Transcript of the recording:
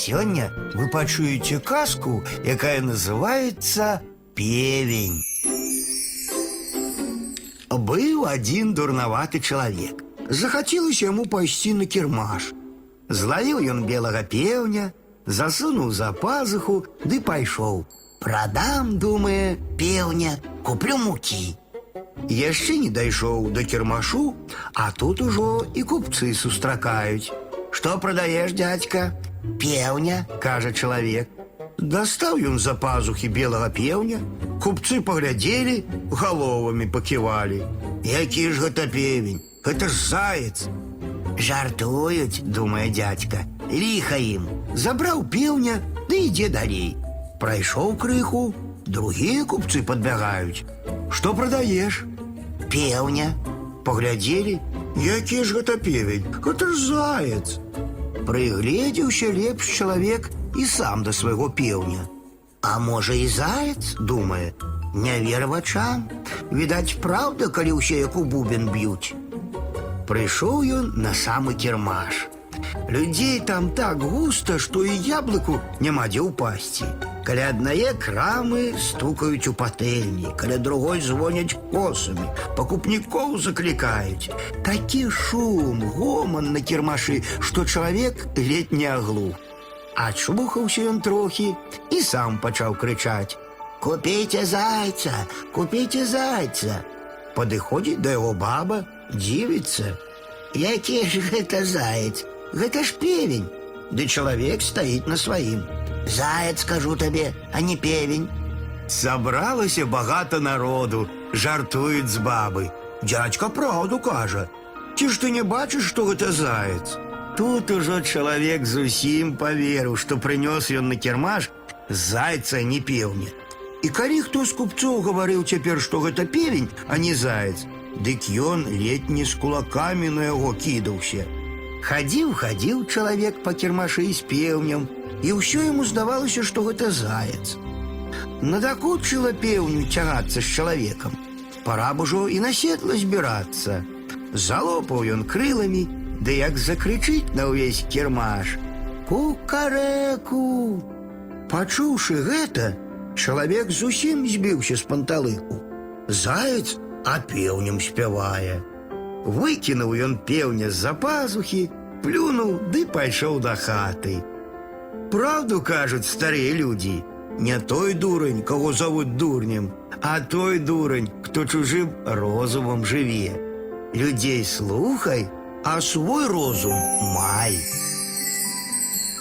Сёння вы пачуеце казку, якая называется «Певень». Быў один дурноваты чалавек. Захацелася яму пайсці на кірмаш. Злавіў ён белага пеўня, засунуў за пазуху ды пайшоў. Прадам, думае, пеўня, куплю мукі. Яшчэ не дайшоў да кірмашу, а тут ужо і купцы сустракаюць. Што прадаеш, дядька? Пеўня, кажа чалавек. Дастаў ён за пазухі белага пеўня, купцы паглядзелі, галовамі паківалі. Які ж гэта певень? Гэта ж заяц. Жартуюць, думае дядька. Ліха ім. Забраў пеўня, ды ідзе далей. Прайшоў крыху, другія купцы падбягаюць. Што прадаеш? Пеўня. Паглядзелі, які ж гэта певень? Гэта ж заяц. Прыгледзеўся лепш чалавек і сам да свайго пеўня. А можа і заяц, думае, не вер вачам. Відаць, праўда, калі ўсе як у бубен б'юць. Прыйшоў ён на самы кірмаш. Людзей там так густа, што і яблыку няма дзе ўпасці. Каля аднае крамы стукаюць у патэльні, каля другой звоняць косамі, пакупнікоў заклікаюць. Такі шум, гоман на кірмашы, што чалавек ледь не аглух. Ачухаўся ён трохі і сам пачаў крычаць: « Купіце зайца, купіце зайца. Падыходзіць да яго баба, дзівіцца. Які ж гэта заяц? Гэта ж певень. Ды чалавек стаіць на сваім. Заяц, кажу табе, а не певень. Сабралася багата народу, жартуюць з бабы. Дядька праўду кажа. Ці ж ты не бачыш, што гэта заяц? Тут ужо чалавек зусім паверыў, што прынёс ён на кірмаш зайца а не пеўня. І калі хто з купцоў гаварыў цяпер, што гэта певень, а не заяц, дык ён летні з кулакамі на яго кідаўся. Хадзіў, хадзіў чалавек па кірмашы з пеўнем, і ўсё яму здавалася, што гэта заяц. Надакучыла пеўню цягацца з чалавекам. Пора б ужо і на седла збірацца. Залопаў ён крыламі, ды як закрычыць на ўвесь кірмаш: Кукарэку! Пачуўшы гэта, чалавек зусім збіўся з панталыку. Заяц а пеўнем спявае. Выкінуў ён пеўня з-за пазухі, плюнуў ды пайшоў да хаты. Правду кажуць старыя людзі, не той дурань, кого зовут дурнем, а той дурань, кто чужим розумом жыве. Людзей слухай, а свой розум май.